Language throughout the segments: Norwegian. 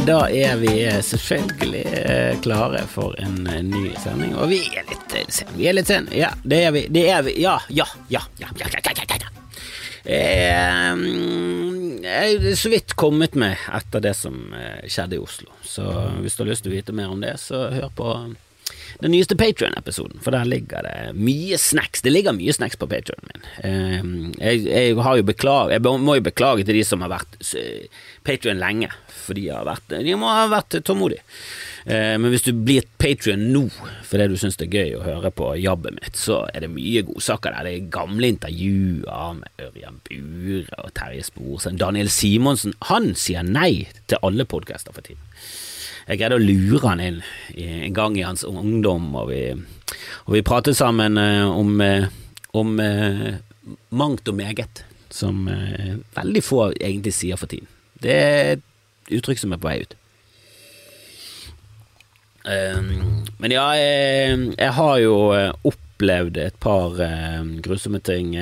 da er vi selvfølgelig eh, klare for en eh, ny sending. Og vi er litt sene. sen. Vi er litt sen. Ja, det er vi. Det er vi. Ja, ja, ja. ja, ja, ja, ja, ja, ja. Eh, Jeg er så vidt kommet med etter det som eh, skjedde i Oslo. Så hvis du har lyst til å vite mer om det, så hør på den nyeste Patrion-episoden, for der ligger det mye snacks. Det ligger mye snacks på Patrionen min. Eh, Jeg, jeg, jo beklag, jeg må jo beklage til de som har vært Patrion lenge, for de, har vært, de må ha vært tålmodige. Eh, Men hvis du blir Patrion nå fordi du syns det er gøy å høre på jabbet mitt, så er det mye godsaker der. Det er gamle intervjuer med Ørjan Bure og Terje Sporsen. Daniel Simonsen han sier nei til alle podkaster for tiden. Jeg greide å lure han inn en gang i hans ungdom, og vi, og vi pratet sammen eh, om, eh, om eh, mangt og meget, som veldig få egentlig sier for tiden. Det er et uttrykk som er på vei ut. Um, men ja, jeg, jeg har jo opplevd et par grusomme ting.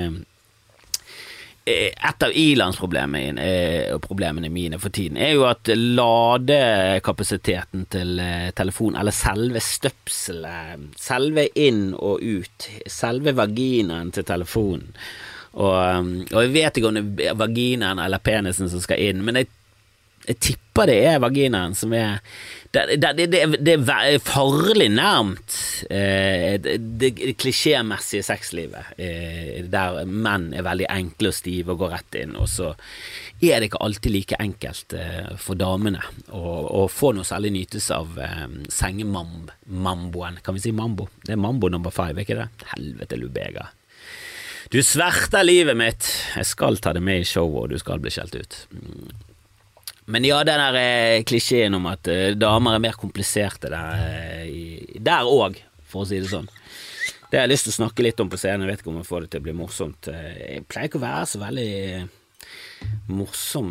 Eh. Et av ilandsproblemene eh, mine for tiden er jo at ladekapasiteten til telefonen, eller selve støpselet, selve inn og ut, selve vaginaen til telefonen og, um, og jeg vet ikke om det er vaginaen eller penisen som skal inn, men jeg jeg tipper det er vaginaen som er Det, det, det, det, er farlig nærmt eh, det, klisjémessige sexlivet, eh, der menn er veldig enkle og stive og går rett inn, og så er det ikke alltid like enkelt eh, for damene å, få noe særlig nytelse av eh, sengemamboen. Kan vi si mambo? Det er mambo number five, ikke det? Helvete, Lubega. Du sverter livet mitt! Jeg skal ta det med i showet, og du skal bli skjelt ut. Men ja, den der eh, klisjeen om at eh, damer er mer kompliserte der eh, der òg, for å si det sånn. Det har jeg lyst til å snakke litt om på scenen, jeg vet ikke om jeg får det til å bli morsomt. Jeg pleier ikke å være så veldig morsom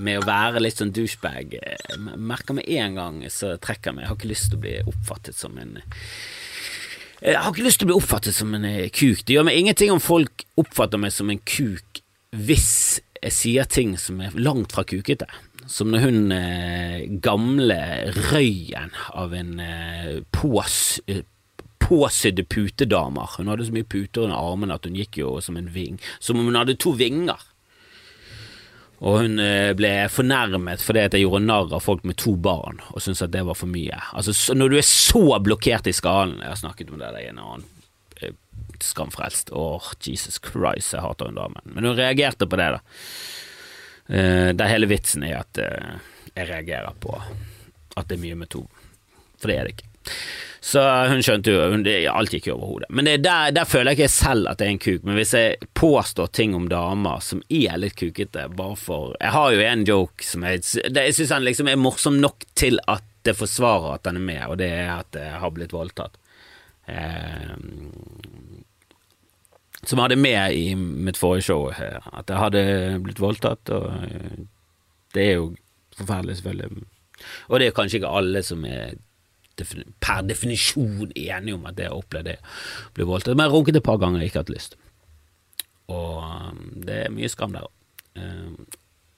med å være litt sånn douchebag. Jeg merker med en gang så trekker jeg meg. Jeg har ikke lyst til å bli oppfattet som en jeg har ikke lyst til å bli oppfattet som en kuk. Det gjør meg ingenting om folk oppfatter meg som en kuk hvis jeg sier ting som er langt fra kukete. Som når hun eh, gamle røyen av en eh, pås, eh, påsydde putedamer. Hun hadde så mye puter under armene at hun gikk jo som en ving. Som om hun hadde to vinger. Og hun eh, ble fornærmet fordi at jeg gjorde narr av folk med to barn, og syntes at det var for mye. Altså, så når du er så blokkert i skallen Jeg har snakket om det der i en annen Skamfrelst. Åh, Jesus Christ, jeg hater hun damen. Men hun reagerte på det, da. Det der hele vitsen er at uh, jeg reagerer på at det er mye med to. For det er det ikke. Så hun skjønte jo hun, det, Alt gikk jo over hodet. Men det, der, der føler jeg ikke selv at jeg er en kuk. Men hvis jeg påstår ting om damer som er litt kukete, bare for Jeg har jo en joke som jeg, det, jeg syns liksom er morsom nok til at det forsvarer at den er med, og det er at jeg har blitt voldtatt. Eh, som jeg hadde med i mitt forrige show, eh, at jeg hadde blitt voldtatt, og eh, det er jo forferdelig, selvfølgelig. Og det er kanskje ikke alle som er per definisjon enige om at det å oppleve det ble voldtatt. Men jeg runket et par ganger jeg ikke hatt lyst. Og um, det er mye skam der òg.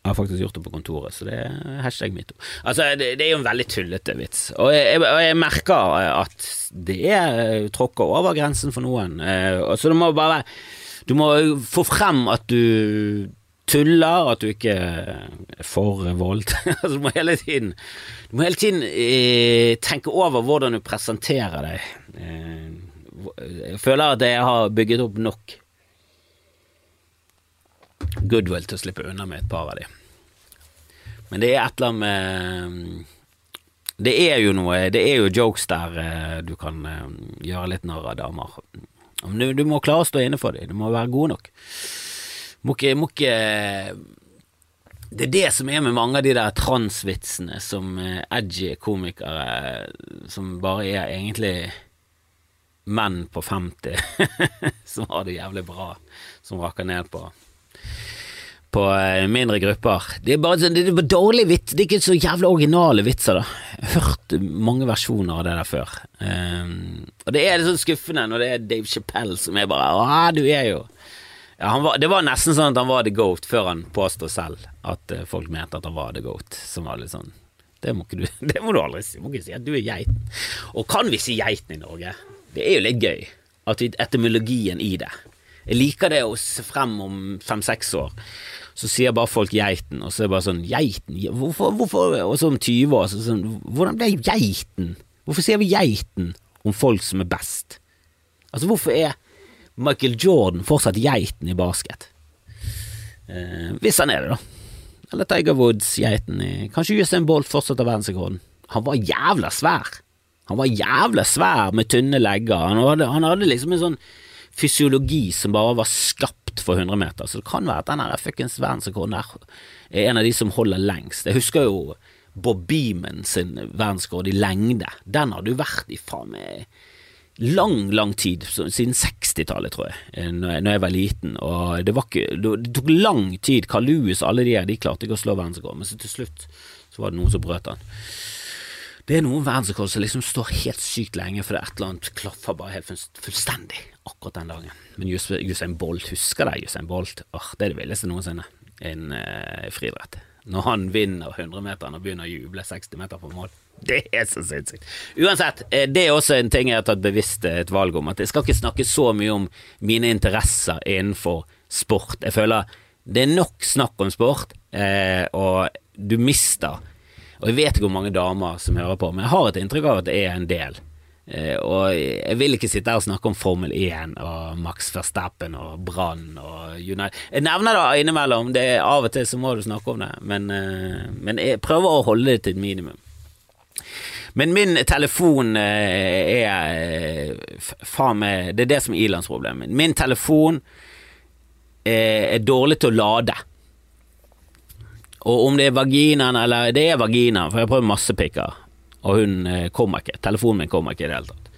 Jeg har faktisk gjort det på kontoret, så det er hashtag metoo. Altså, det, det er jo en veldig tullete vits, og jeg, jeg, jeg merker at det er tråkker over grensen for noen. Eh, Så du må bare Du må få frem at du tuller, at du ikke er for voldt. altså, du må hele tiden Du må hele tiden eh, tenke over hvordan du presenterer deg. Eh, jeg føler at jeg har bygget opp nok goodwill til å slippe unna med et par av de. Men det er et eller annet med Det er jo noe Det er jo jokes der eh, du kan eh, gjøre litt narr av damer. Du, du må klare å stå inne for dem. Du må være god nok. Må ikke, må ikke Det er det som er med mange av de der transvitsene som eh, edgy komikere som bare er egentlig menn på 50 som har det jævlig bra, som raker ned på på eh, mindre grupper. Det er bare, sånn- det er dårlig vits. Det er ikke så jævlig originale vitser, da. Jeg har hørt mange versjoner av det der før. Um, og det er litt sånn skuffende når det er Dave Chappelle som er bare Å, du er jo Ja, var, det var nesten sånn at han var the goat før han påstod selv at eh, folk mente at han var the goat. Som var litt sånn Det må, du, det må du aldri si. Du må ikke si at du er geiten. Og kan vi si geiten i Norge? Det er jo litt gøy. At vi, etymologien i det. Jeg liker det å se frem om fem-seks år. Så sier bare folk geiten, og så er det bare sånn Geiten? Hvorfor? hvorfor? Og så om 20 år så sånn Hvordan ble geiten? Hvorfor sier vi geiten om folk som er best? Altså, hvorfor er Michael Jordan fortsatt geiten i basket? Eh, hvis han er det, da. Eller Tiger Woods, geiten i Kanskje Usain Bolt fortsatt har verdensrekorden. Han var jævla svær. Han var jævla svær med tynne legger. Han hadde, han hadde liksom en sånn fysiologi som bare var skapt for 100 meter. Så det kan være at den fuckings verdensrekorden der er en av de som holder lengst. Jeg husker jo Bob Beeman sin verdensrekord i lengde. Den har du vært i faen meg lang, lang tid, siden 60-tallet, tror jeg, eh, når jeg var liten. Og det, var ikke, det tok lang tid. Carl Lewis og alle de her, de klarte ikke å slå verdensrekorden, men så til slutt så var det noen som brøt den. Det er noen verdensrekord som liksom står helt sykt lenge, for det er et eller annet klaffer bare helt fullstendig akkurat den dagen. Men Usain Bolt, husker deg Usain Bolt? Åh, det er det villeste noensinne. En uh, friidrett. Når han vinner 100-meteren og begynner å juble 60 meter på mål. Det er så sinnssykt. Uansett, eh, det er også en ting jeg har tatt bevisst eh, et valg om. At jeg skal ikke snakke så mye om mine interesser innenfor sport. Jeg føler det er nok snakk om sport, eh, og du mister Og jeg vet ikke hvor mange damer som hører på, men jeg har et inntrykk av at det er en del. Og jeg vil ikke sitte her og snakke om Formel 1 og Max Verstappen og Brann og United. Jeg nevner det innimellom, det er av og til så må du snakke om det, men, men jeg prøver å holde det til et minimum. Men min telefon eh, er eh, faen meg Det er det som er ilandsproblemet. Min telefon eh, er dårlig til å lade. Og om det er vaginaen eller Det er vaginaen, for jeg har prøvd masse pikker, og hun kommer ikke. Telefonen min kommer ikke i det hele tatt.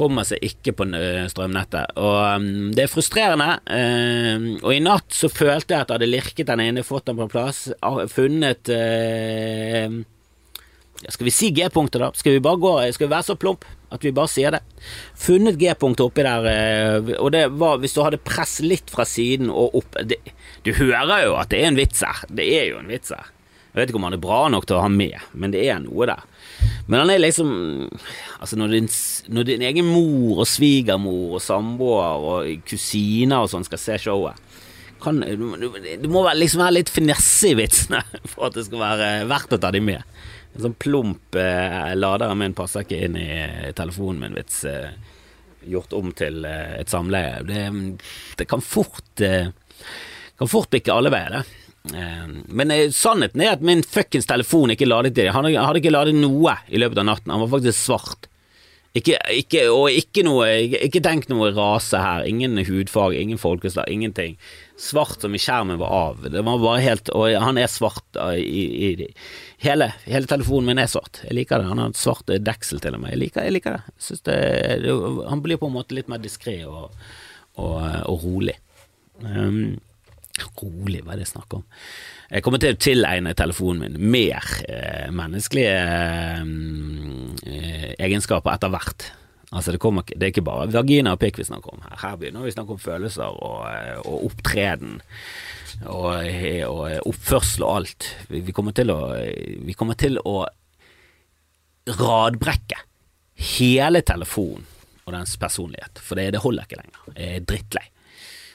Kommer seg ikke på strømnettet. Og um, det er frustrerende. Um, og i natt så følte jeg at jeg hadde lirket den inne, fått den på plass, funnet uh, skal vi si G-punktet, da? Skal vi bare gå, skal vi være så plump at vi bare sier det? Funnet G-punktet oppi der, eh, og det var hvis du hadde press litt fra siden og opp det, Du hører jo at det er en vits her. Det er jo en vits her. Jeg vet ikke om han er bra nok til å ha med, men det er noe der. Men han er liksom Altså, når din, når din egen mor og svigermor og samboer og kusiner og sånn skal se showet kan, Det må liksom være litt finesse i vitsene for at det skal være verdt å ta dem med. En sånn plump eh, lader min passer ikke inn i telefonen min, vits. Eh, gjort om til eh, et samleie. Det, det, kan fort eh, Kan fort bikke alle veier, det. Eh, men sannheten er at min fuckings telefon ikke ladet i det. Han hadde ikke ladet noe i løpet av natten. Han var faktisk svart. Ikke, ikke, og ikke noe Ikke, tenk noe rase her. Ingen hudfag, ingen folkeslag, ingenting. Svart som i skjermen var av. Det var bare helt Og han er svart i, i, Hele, hele, telefonen min er svart. Jeg liker det. Han har et svart deksel til og med. Jeg liker, jeg liker det. det, det. Han blir på en måte litt mer diskré og, og, og, rolig. Um, rolig, hva er det jeg snakker om? Jeg kommer til å tilegne telefonen min mer eh, menneskelige eh, egenskaper etter hvert. Altså det, kommer, det, er ikke bare vagina og pikk vi snakker om her. Her begynner vi å snakke om følelser og, eh, og opptreden og, og, oppførsel og alt. Vi, vi, kommer til å, vi kommer til å radbrekke hele telefonen og dens personlighet, for det, det holder ikke lenger. Jeg er drittlei.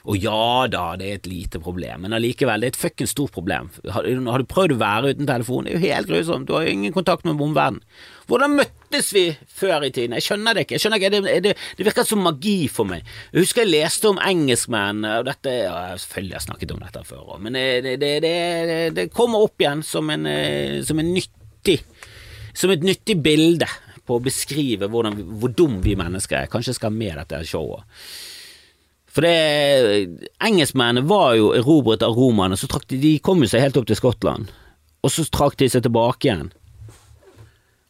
Og ja da, det er et lite problem, men allikevel, det er et fuckings stort problem. Har, har, du prøvd å være uten telefon? Det er jo helt grusomt, du har jo ingen kontakt med omverdenen. Hvordan møttes vi før i tiden? Jeg skjønner det ikke. Jeg skjønner ikke, det, det, det virker som magi for meg. Jeg husker jeg leste om engelskmenn, og dette ja, Selvfølgelig har jeg snakket om dette før òg, men det, det, kommer opp igjen som en, eh, som en nyttig Som et nyttig bilde på å beskrive hvordan, hvor dum vi mennesker er. Kanskje jeg skal ha med dette showet. For det Engelskmennene var jo erobret av romerne, så trakk de, de kom jo seg helt opp til Skottland. Og så trakk de seg tilbake igjen.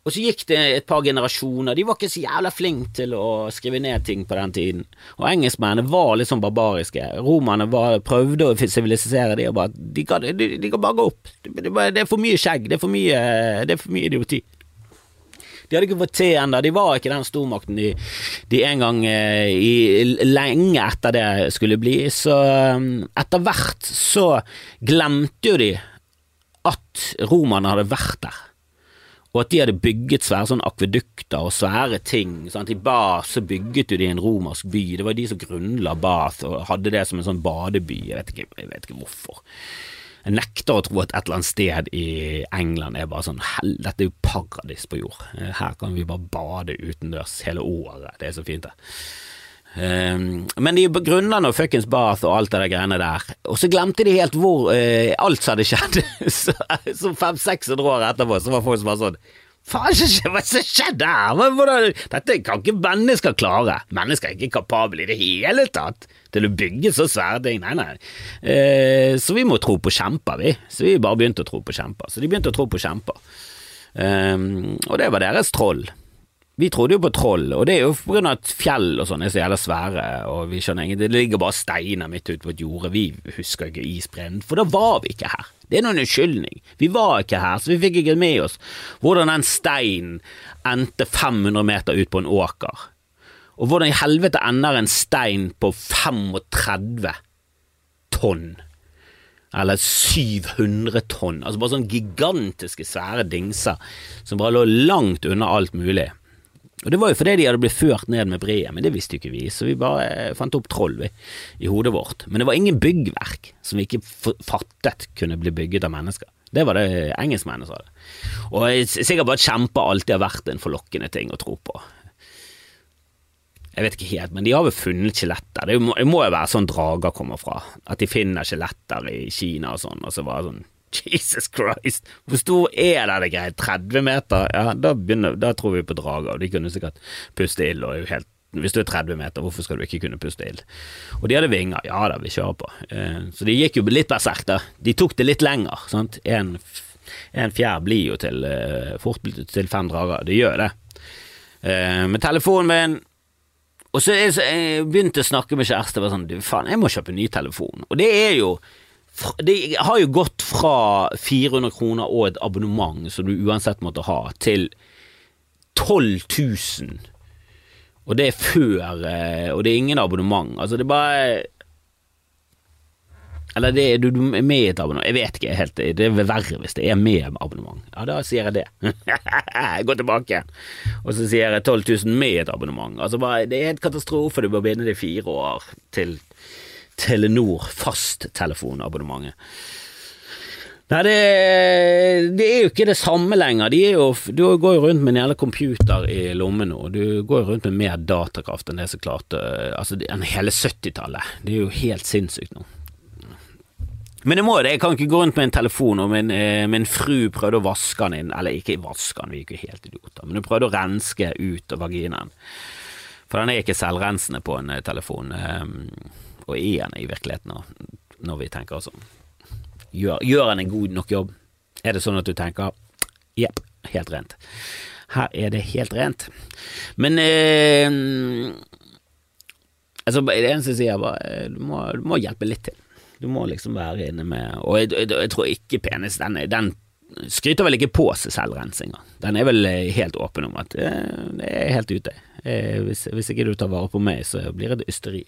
Og så gikk det et par generasjoner, de var ikke så jævla flinke til å skrive ned ting på den tiden. Og engelskmennene var litt sånn barbariske. Romerne var, prøvde å sivilisere de og bare de kan, bare gå opp. Det, er for mye skjegg, det er for mye, det er for mye idioti. De hadde ikke fått til ennå. De var ikke den stormakten de, de en gang eh, i, lenge etter det skulle bli. Så eh, etter hvert så glemte jo de at romerne hadde vært der. Og at de hadde bygget svære sånn akvedukter og svære ting. Sant? I Bath så bygget jo de en romersk by. Det var de som grunnla Bath og hadde det som en sånn badeby. Jeg vet ikke, jeg vet ikke hvorfor. Jeg nekter å tro at et eller annet sted i England er bare sånn Hell, dette er jo paradis på jord. Her kan vi bare bade utendørs hele året. Det er så fint, det. Um, men de grunnla nå fuckings Bath og alt det der greiene der, og så glemte de helt hvor uh, alt som hadde skjedd. så fem-seks år etterpå så var folk som var sånn Faen, hva skjedde her? Dette kan ikke mennesker klare. Mennesker er ikke kapable i det hele tatt til å bygge så svære ting. Nei, nei. Eh, så vi må tro på kjemper, vi. Så vi bare begynte å tro på kjemper. Så de begynte å tro på kjemper. Eh, og det var deres troll. Vi trodde jo på troll, og det er jo av at fjell og sånn er så jævla svære, og vi skjønner ingenting. Det ligger bare steiner midt ute på et jorde. Vi husker ikke isbreen, for da var vi ikke her. Det er noen unnskyldning. Vi var ikke her, så vi fikk ikke med oss hvordan den steinen endte 500 meter ut på en åker. Og hvordan i helvete ender en stein på 35 tonn? Eller 700 tonn. Altså bare sånne gigantiske, svære dingser som bare lå langt unna alt mulig. Og Det var jo fordi de hadde blitt ført ned med breet, men det visste jo ikke vi, så vi bare eh, fant opp troll vi, i hodet vårt. Men det var ingen byggverk som vi ikke fattet kunne bli bygget av mennesker. Det var det engelskmennene sa. det. Og jeg er sikker at kjemper alltid har vært en forlokkende ting å tro på. Jeg vet ikke helt, men de har vel funnet skjeletter. Det må jo være sånn drager kommer fra. At de finner skjeletter i Kina og sånn, og så var det sånn Jesus Christ, hvor stor er det greit? 30 meter? Ja, da, begynner, da tror vi på drager, de kunne sikkert puste ild, og helt hvis du er 30 meter, hvorfor skal du ikke kunne puste ild? Og de hadde vinger, ja da, vi kjører på. Eh, så de gikk jo litt berserk, da. De tok det litt lenger, sant. En, en fjær blir jo til eh, fort til fem drager, det gjør det. Eh, med telefonen min og så jeg begynte jeg å snakke med kjæreste var sånn, du faen, jeg må kjøpe en ny telefon. Og det er jo det har jo gått fra 400 kroner og et abonnement som du uansett måtte ha, til 12 000. Og det er før eh, Og det er ingen abonnement. Altså, det er bare Eller det er, du, med i et abonnement. Jeg vet ikke helt. Det er verre hvis det er med abonnement. Ja, da sier jeg det. Gå tilbake. Og så sier jeg 12 000 med et abonnement. Altså bare, Det er helt katastrofe. Du bør binde det i fire år til Telenor fasttelefonabonnementet. Nei, det, det, er jo ikke det samme lenger. Jo, du går jo rundt med en jævla computer i lommen nå. Du går jo rundt med mer datakraft enn det som klarte Altså, enn hele 70-tallet. Det er jo helt sinnssykt nå. Men jeg må det, jeg kan ikke gå rundt med en telefon, og min, eh, min fru prøvde å vaske den inn, eller ikke vaske den, vi er jo helt idioter, men hun prøvde å renske ut av vaginaen. For den er ikke selvrensende på en eh, telefon. Um, og er han i virkeligheten når vi tenker sånn? Gjør, gjør han en god nok jobb? Er det sånn at du tenker jepp, helt rent. Her er det helt rent. Men eh, altså, det eneste jeg sier, bare eh, du må, du må, hjelpe litt til. Du må liksom være inne med Og jeg, jeg, jeg tror ikke penis den, den skryter vel ikke på seg selvrensinga. Den er vel eh, helt åpen om at eh, det er helt ute. Hvis, hvis, ikke du tar vare på meg, så blir det ysteri.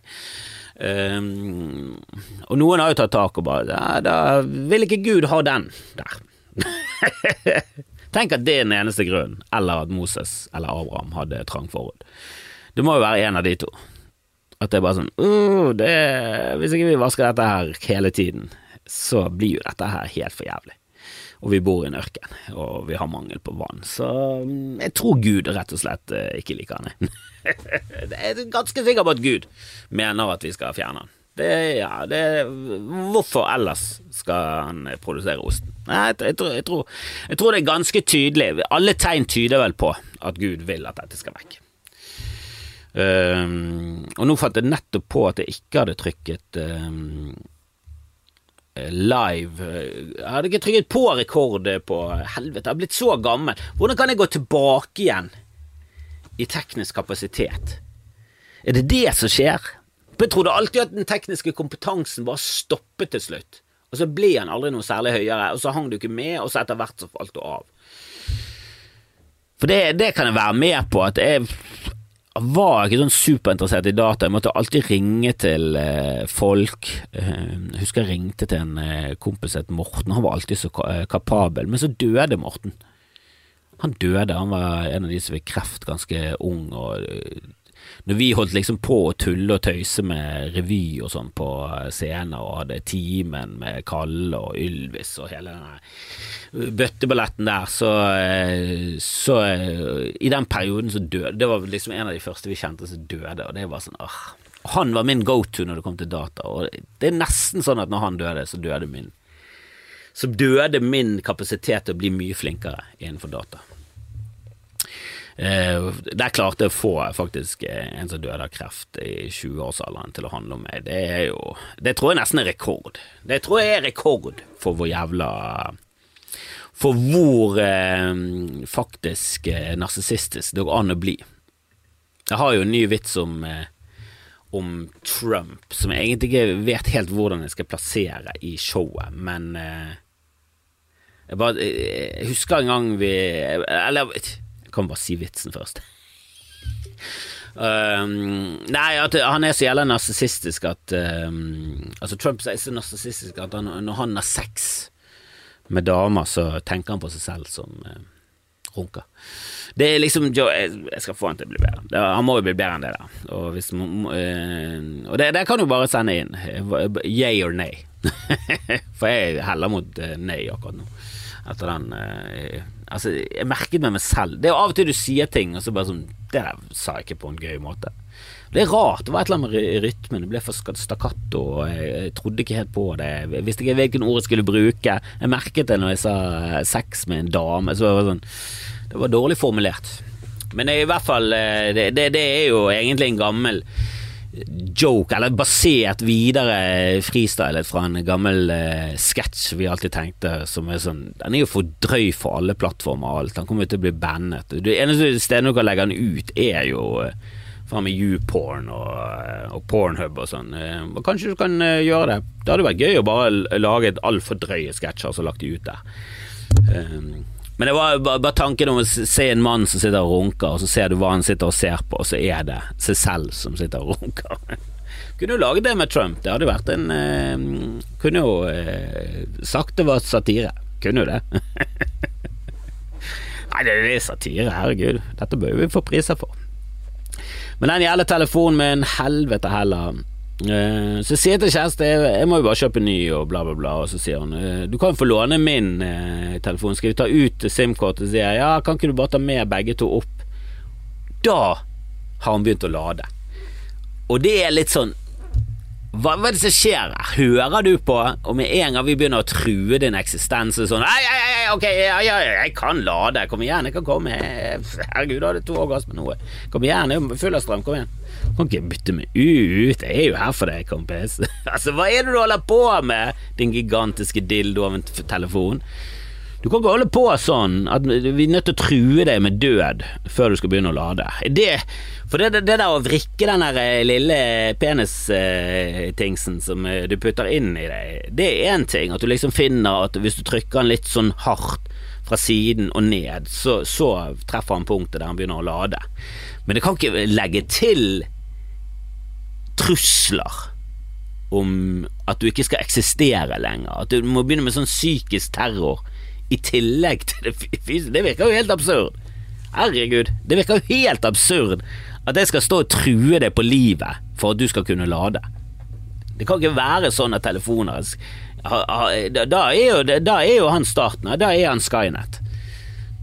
Um, og noen har jo tatt tak og bare ja, Da vil ikke Gud ha den der. Tenk at det er den eneste grunnen, eller at Moses eller Abraham hadde trang forhold. Det må jo være en av de to. At det er bare sånn uh, det, Hvis ikke vi vasker dette her hele tiden, så blir jo dette her helt for jævlig. Og vi bor i en ørken, og vi har mangel på vann. Så mm, jeg tror Gud rett og slett eh, ikke liker han. jeg er ganske sikker på at Gud mener at vi skal fjerne den. Det, ja, det, hvorfor ellers skal han produsere osten? Nei, jeg, jeg, tror, jeg, tror, jeg, tror, det er ganske tydelig. Alle tegn tyder vel på at Gud vil at dette skal vekk. Um, og nå fant jeg nettopp på at jeg ikke hadde trykket um, live Jeg hadde ikke trykket på rekord på Helvete, jeg har blitt så gammel. Hvordan kan jeg gå tilbake igjen i teknisk kapasitet. Er det det som skjer? Jeg trodde alltid at den tekniske kompetansen bare stoppet til slutt, og så ble han aldri noe særlig høyere, og så hang du ikke med, og så etter hvert så falt du av. For det, det kan jeg være med på, at jeg var ikke sånn superinteressert i data. Jeg måtte alltid ringe til eh, folk. Eh, jeg husker jeg ringte til en kompis som het Morten, han var alltid så kapabel. Men så døde Morten. Han døde, han var en av de som fikk kreft ganske ung. og eh, Når vi holdt liksom på å tulle og tøyse med revy og sånn på scener, og hadde Timen med Kalle og Ylvis og hele den bøtteballetten der, så, eh, så eh, I den perioden så døde Det var liksom en av de første vi kjente som døde, og det var sånn ah. Han var min go-to når det kom til data, og det er nesten sånn at når han døde, så døde min Så døde min kapasitet til å bli mye flinkere innenfor data. Eh, der klarte jeg å få faktisk eh, en som døde av kreft i 20-årsalderen til å handle om meg. Det er jo Det tror jeg nesten er rekord. Det tror jeg er rekord for hvor jævla For hvor eh, faktisk eh, narsissistisk det går an å bli. Jeg har jo en ny vits om eh, om Trump, som jeg egentlig ikke vet helt hvordan jeg skal plassere i showet, men eh, jeg bare jeg husker en gang vi Eller jeg kan bare si vitsen først. Um, nei, at han er så jævla narsissistisk at um, Altså Trump er så narsissistisk at han, når han har sex med damer, så tenker han på seg selv som uh, runker. Det er liksom jeg, skal få han til å bli bedre. Han må jo bli bedre enn det der. Og, hvis, uh, og det, det kan du bare sende inn. Yay or nay. For jeg heller mot uh, nei akkurat nå. Etter den uh, Altså, jeg merket med meg selv. Det er av og til du sier ting, og så bare sånn Det der sa jeg ikke på en gøy måte. Det er rart. Det var et eller annet med rytmen. Det ble for stakkato, jeg, jeg trodde ikke helt på det. Jeg visste ikke hvilken ord jeg skulle bruke. Jeg merket det når jeg sa eh, sex med en dame. Så det var sånn Det var dårlig formulert. Men i hvert fall eh, Det, det, det er jo egentlig en gammel joke, eller basert videre freestylet fra en gammel eh, sketsj vi alltid tenkte som er sånn Den er jo for drøy for alle plattformer og alt. Den kommer jo til å bli bannet. Det eneste stedet du kan legge den ut, er jo eh, faen meg YouPorn og, eh, og Pornhub og sånn. Eh, og kanskje du kan eh, gjøre det. Det hadde vært gøy å bare lage et altfor drøye sketsjer og så lagt de ut der. Um, men det var bare, tanken om å se en mann som sitter og runker, og så ser du hva han sitter og ser på, og så er det seg selv som sitter og runker. Kunne jo laget det med Trump. Det hadde vært en eh, Kunne jo eh, sagt det var satire. Kunne jo det. Nei, det er satire, herregud. Dette bør vi få priser for. Men den jævla telefonen min, helvete heller. Eh, så sier jeg til kjæreste jeg, jeg må jo bare kjøpe ny og bla, bla, bla. Og så sier hun eh, du kan få låne min eh, telefon. Skal vi ta ut SIM-kortet? Sier jeg ja, kan ikke du bare ta med begge to opp? Da har hun begynt å lade. Og det er litt sånn hva, hva er det som skjer her? Hører du på, og med en gang vi begynner å true din eksistens, så sånn Ei, ei, ei, ok, ei, ei, jeg kan lade, kom igjen, jeg kan komme. Herregud, da hadde to med noe. Kom igjen, jeg er full av strøm, kom igjen. Du kan ikke bytte meg ut, jeg er jo her for deg, kompis. altså, hva er det du holder på med, din gigantiske dildo av en telefon? Du kan ikke holde på sånn at vi er nødt til å true deg med død før du skal begynne å lade. Det, for det, det, der å vrikke den der eh, lille penistingsen som eh, du putter inn i deg, det er én ting. At du liksom finner at hvis du trykker den litt sånn hardt fra siden og ned, så, så treffer han punktet der han begynner å lade. Men det kan ikke legge til trusler om at du ikke skal eksistere lenger. At du må begynne med sånn psykisk terror i tillegg til det fysiske. Det virker jo helt absurd. Herregud, det virker jo helt absurd at jeg skal stå og true deg på livet for at du skal kunne lade. Det kan ikke være sånn at telefoner da er jo, da er jo han starten. Da er han Skynet.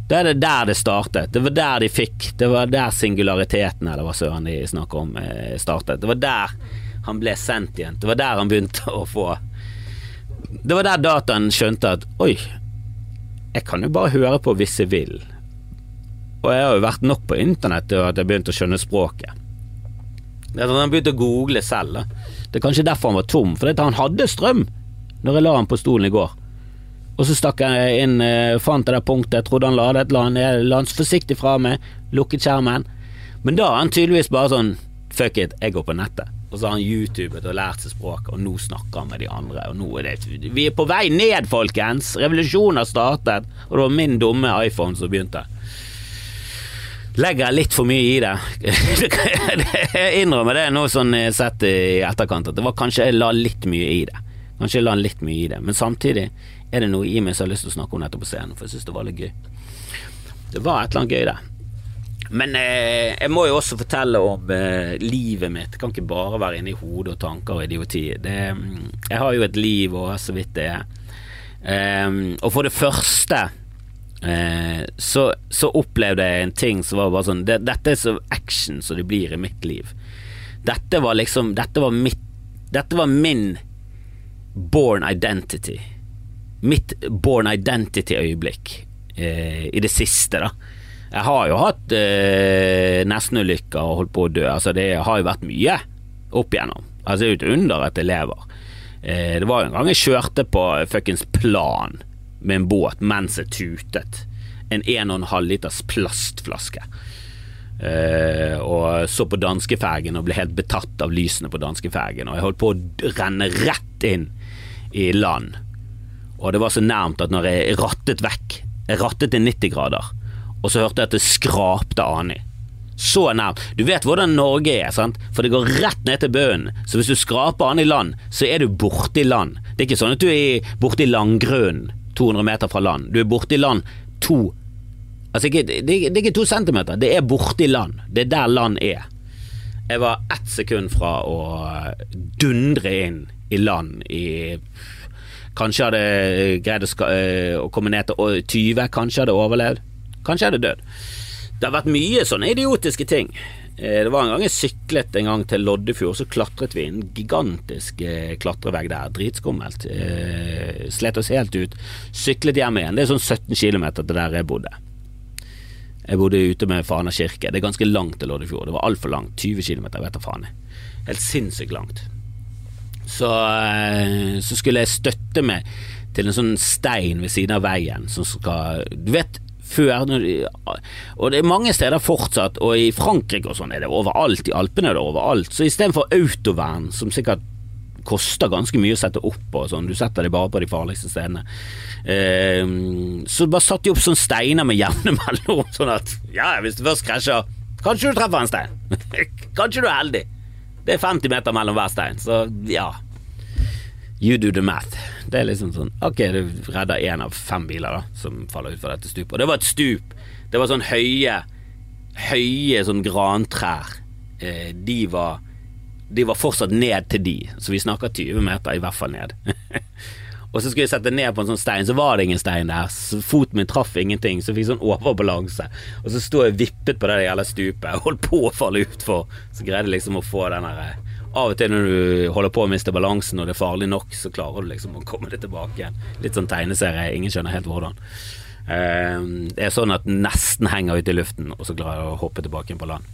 Da er det der det startet. Det var der de fikk Det var der singulariteten, eller hva søren de snakker om, eh, startet. Det var der han ble sendt igjen. Det var der han begynte å få Det var der dataen skjønte at oi, jeg kan jo bare høre på hvis jeg vil. Og jeg har jo vært nok på internett til at jeg begynte å skjønne språket. Det er at Han begynte å google selv. Det er kanskje derfor han var tom, for han hadde strøm når jeg la han på stolen i går. Og så stakk jeg inn, eh, fant det punktet, jeg trodde han ladet, la han, la han forsiktig fra meg, lukket skjermen. Men da har han tydeligvis bare sånn fuck it, jeg går på nettet. Og så har han youtubet og lært seg språket, og nå snakker han med de andre. Og nå er det Vi er på vei ned, folkens! Revolusjonen har startet, og det var min dumme iPhone som begynte. legger jeg litt for mye i det. jeg innrømmer det nå sånn sett i etterkant, at det var kanskje jeg la litt mye i det. Kanskje jeg la litt mye i det, men samtidig er det noe i meg som har lyst til å snakke om dette på scenen, for jeg syns det var litt gøy. Det var et eller annet gøy der. Men eh, jeg må jo også fortelle om eh, livet mitt. Det kan ikke bare være inni hodet og tanker og idioti. Det, jeg har jo et liv, og så vidt det er. Eh, og for det første eh, så, så, opplevde jeg en ting som var bare sånn det, Dette er så action som det blir i mitt liv. Dette var liksom Dette var mitt Dette var min born identity. Mitt born identity-øyeblikk eh, i det siste, da. Jeg har jo hatt eh, nestenulykker og holdt på å dø. Altså, det har jo vært mye opp igjennom. Altså, det er jo et under at jeg lever. Eh, det var jo en gang jeg kjørte på fuckings Plan med en båt mens jeg tutet. En 1,5 liters plastflaske. Eh, og så på danskefergen og ble helt betatt av lysene på danskefergen. Og jeg holdt på å renne rett inn i land. Og det var så nærmt at når jeg rattet vekk Jeg rattet til 90 grader og så hørte jeg at det skrapte ani. Så nærmt. Du vet hvordan Norge er, sant? for det går rett ned til bunnen. Så hvis du skraper an i land, så er du borte i land. Det er ikke sånn at du er borte i langgrunnen 200 meter fra land. Du er borte i land to Altså, ikke, det, det, er ikke to centimeter, det er borte i land. Det er der land er. Jeg var ett sekund fra å dundre inn i land i Kanskje hadde greid å, eh, å komme ned til 20, kanskje hadde overlevd. Kanskje er det død. Det har vært mye sånne idiotiske ting. Eh, det var en gang jeg syklet en gang til Loddefjord, så klatret vi en gigantisk eh, klatrevegg der. Dritskummelt. Eh, slet oss helt ut. Syklet hjem igjen. Det er sånn 17 km til der jeg bodde. Jeg bodde ute med Fana kirke. Det er ganske langt til Loddefjord. Det var altfor langt. 20 km, vet da faen. Helt sinnssykt langt. Så, så skulle jeg støtte meg til en sånn stein ved siden av veien som skal Du vet før. Og det er mange steder fortsatt, og i Frankrike og sånn er det overalt, i Alpene er det overalt. Så istedenfor autovern, som sikkert koster ganske mye å sette opp og sånn, du setter det bare på de farligste stedene, eh, så bare satte de opp sånne steiner med jevne mellomrom, sånn at ja, hvis du først krasjer, kanskje du treffer en stein. kanskje du er heldig. Det er 50 meter mellom hver stein, så ja. You do the math. Det er liksom sånn Ok, du redder én av fem biler da som faller utfor dette stupet. Og det var et stup. Det var sånn høye Høye sånn grantrær. Eh, de var De var fortsatt ned til de, så vi snakker 20 meter i hvert fall ned. og så skulle jeg sette ned på en sånn stein, så var det ingen stein der. Så foten min traff ingenting, så jeg fikk sånn overbalanse. Og så sto jeg vippet på det jævla stupet, holdt på å falle utfor. Så greide jeg liksom å få den derre eh, av og til når du holder på å miste balansen og det er farlig nok, så klarer du liksom å komme deg tilbake igjen. Litt sånn tegneserie, ingen skjønner helt hvordan. Ehm, det er sånn at nesten henger ute i luften, og så klarer jeg å hoppe tilbake inn på land.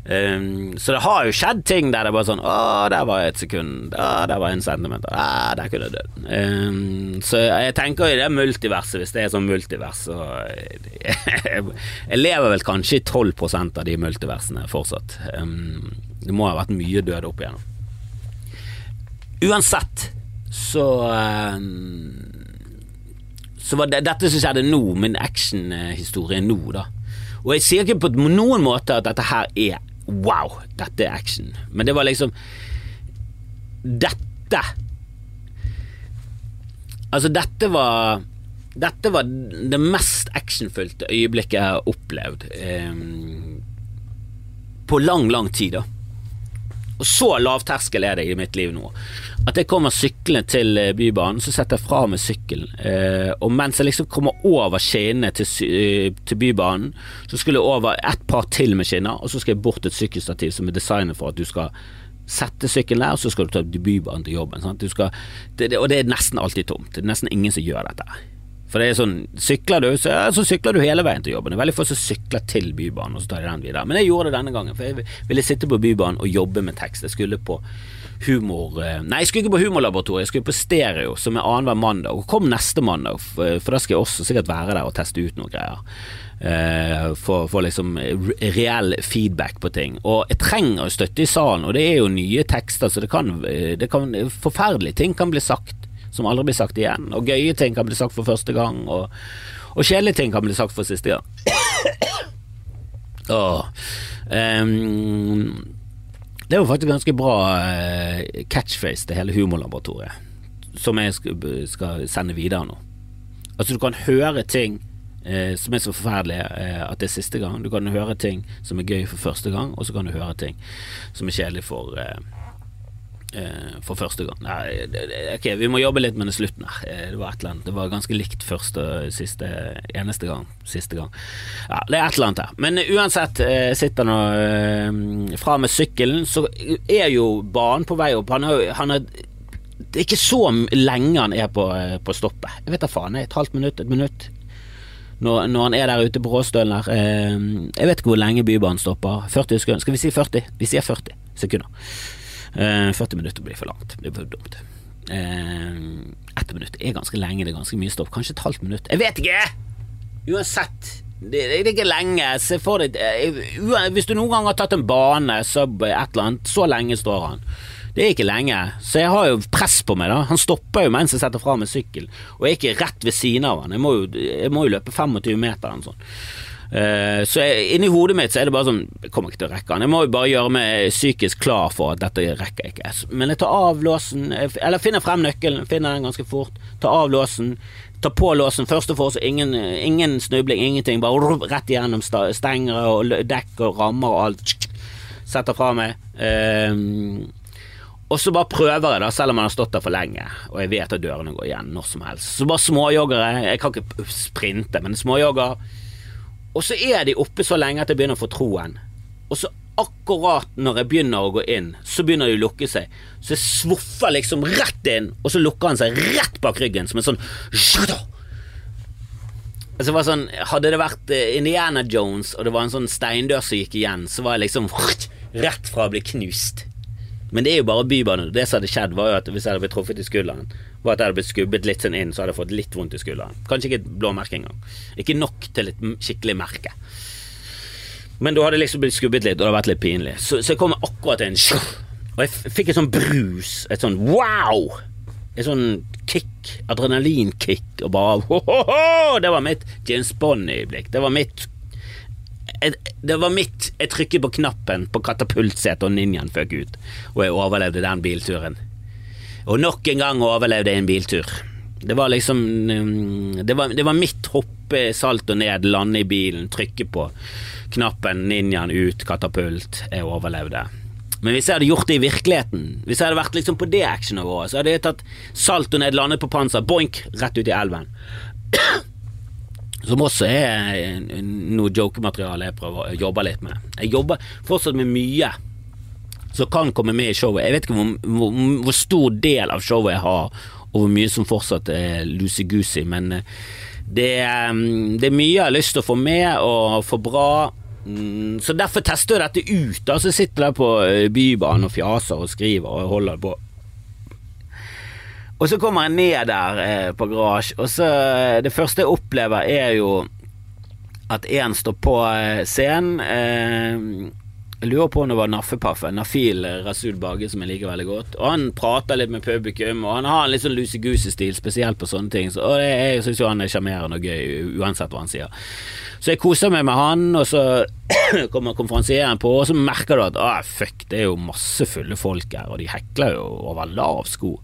Um, så det har jo skjedd ting der det er bare sånn Å, der var et sekund. Å, der var en centimeter. Å, der kunne jeg dødd. Um, så jeg tenker i det multiverset, hvis det er sånn multivers, så Jeg lever vel kanskje i 12% av de multiversene fortsatt. Um, det må ha vært mye død opp igjennom. Uansett så Så var det dette som skjedde nå, min actionhistorie nå, da. Og jeg sier ikke på noen måte at dette her er wow, dette er action, men det var liksom Dette Altså, dette var Dette var det mest actionfylte øyeblikket jeg har opplevd eh, på lang, lang tid, da. Og så lavterskel er det i mitt liv nå. At jeg kommer syklende til eh, Bybanen, så setter jeg fra meg sykkelen. Eh, og mens jeg liksom kommer over skinnene til, eh, til, Bybanen, så skulle jeg over et par til med skinner, og så skal jeg bort et sykkelstativ som er designet for at du skal sette sykkelen der, og så skal du ta Bybanen til jobben. Skal, det, og det er nesten alltid tomt. Det er nesten ingen som gjør dette. For det er sånn, sykler du, så, så, sykler du hele veien til jobben. Det er veldig få som sykler til Bybanen, og så tar de den videre. Men jeg gjorde det denne gangen, for jeg ville sitte på Bybanen og jobbe med tekst. Jeg skulle på humor... Eh, nei, jeg skulle ikke på Humorlaboratoriet, jeg skulle på Stereo, som er annenhver mandag. Og kom neste mandag, for, for da skal jeg også sikkert være der og teste ut noen greier. Uh, for, for, liksom reell feedback på ting. Og jeg trenger støtte i salen, og det er jo nye tekster, så det kan, det kan Forferdelige ting kan bli sagt som aldri blir sagt igjen. Og gøye ting kan bli sagt for første gang, og, og kjedelige ting kan bli sagt for siste gang. Åh. Um, det er jo faktisk ganske bra uh, catchface til hele Humorlaboratoriet, som jeg skal sende videre nå. Altså, du kan høre ting eh, som er så forferdelige eh, at det er siste gang. Du kan høre ting som er gøy for første gang, og så kan du høre ting som er kjedelig for Eh, for første gang. Nei, ok, vi må jobbe litt med det slutten her. Eh, det var et eller annet Det var ganske likt første siste eneste gang. Siste gang. Ja, det er et eller annet her. Men uansett, jeg sitter nå fra med sykkelen, så er jo banen på vei opp. Han er, han er det er ikke så lenge han er på, på stoppet. Jeg vet da faen, et halvt minutt, et minutt. Når, når, han er der ute på Råstølen der. Jeg vet ikke hvor lenge Bybanen stopper. 40 sekunder. Skal vi si 40? Vi sier 40 sekunder. 40 eh, minutter blir for langt. Det blir for dumt. Eh, ett minutt er ganske lenge, det er ganske mye stopp. Kanskje et halvt minutt. Jeg vet ikke! Uansett. Det, det er ikke lenge. Eh, Hvis du noen gang har tatt en bane, sub, et eller annet, så lenge står han. Det er ikke lenge, så jeg har jo press på meg. da Han stopper jo mens jeg setter fra meg sykkel, og jeg er ikke rett ved siden av han. Jeg må jo, jeg må jo løpe 25 meter eller noe sånt. Uh, så inni hodet mitt så er det bare sånn Jeg kommer ikke til å rekke den. Jeg må jo bare gjøre meg psykisk klar for at dette rekker jeg ikke. Men jeg tar av låsen, eller finner frem nøkkelen, finner den ganske fort. Tar av låsen, tar på låsen først og fremst, ingen, ingen snubling, ingenting. Bare rett igjennom stengere og dekk og rammer og alt. Setter fra meg. Um, og så bare prøver jeg, da, selv om man har stått der for lenge, og jeg vet at dørene går igjen når som helst. Så bare småjogger jeg. Jeg kan ikke sprinte, men småjogger og så er de oppe så lenge at jeg begynner å få troen. Og så akkurat når jeg begynner å gå inn, så begynner de å lukke seg. Så jeg svoffer liksom rett inn, og så lukker han seg rett bak ryggen som en sånn Altså var sånn, Hadde det vært eh, Indiana Jones, og det var en sånn steindør som gikk igjen, så var jeg liksom rett fra å bli knust. Men det er jo bare Bybanen. Det som hadde skjedd, var jo at hvis jeg hadde blitt truffet i skulderen, var at jeg hadde blitt skubbet litt sånn inn, så hadde jeg fått litt vondt i skulderen. Kanskje ikke et blåmerke engang. Ikke nok til et skikkelig merke. Men da hadde jeg liksom blitt skubbet litt, og det hadde vært litt pinlig. Så, så jeg kom akkurat inn, og jeg fikk et sånn brus, et sånn wow! Et sånn kick, adrenalinkick, og bare ho, ho, ho! Det var mitt James Bond-øyeblikk. Det var mitt det var mitt Jeg trykket på knappen på katapultsetet, og ninjaen føk ut. Og jeg overlevde den bilturen. Og nok en gang overlevde jeg en biltur. Det var liksom mm, Det var, det var mitt hoppe salt og ned, lande i bilen, trykke på knappen, ninjaen ut, katapult. Jeg overlevde. Men hvis jeg hadde gjort det i virkeligheten, hvis jeg hadde vært liksom på det actionnivået, så hadde jeg tatt salt og ned, landet på panser, boink, rett ut i elven. Som også er noe jokemateriale jeg prøver å jobbe litt med. Jeg jobber fortsatt med mye som kan komme med i showet. Jeg vet ikke hvor, hvor, hvor stor del av showet jeg har, og hvor mye som fortsatt er loosey-goosey, men eh, det, det, er mye jeg har lyst til å få med og få bra. Mm, så derfor tester jeg dette ut. Da. Så sitter jeg på eh, Bybanen og fjaser og skriver og holder på. Og så kommer jeg ned der eh, på garasje, og så Det første jeg opplever, er jo at én står på scenen. Eh, jeg lurer på om det var Naffepaffen, Nafil Rasul Bage, som jeg liker veldig godt. Og Han prater litt med publikum, og han har en litt sånn lucy-goosey-stil, spesielt på sånne ting. Så, og det, jeg syns jo han er sjarmerende og gøy, uansett hva han sier. Så jeg koser meg med han, og så kommer konferansieren på, og så merker du at ah, fuck, det er jo masse fulle folk her, og de hekler jo over lav sko.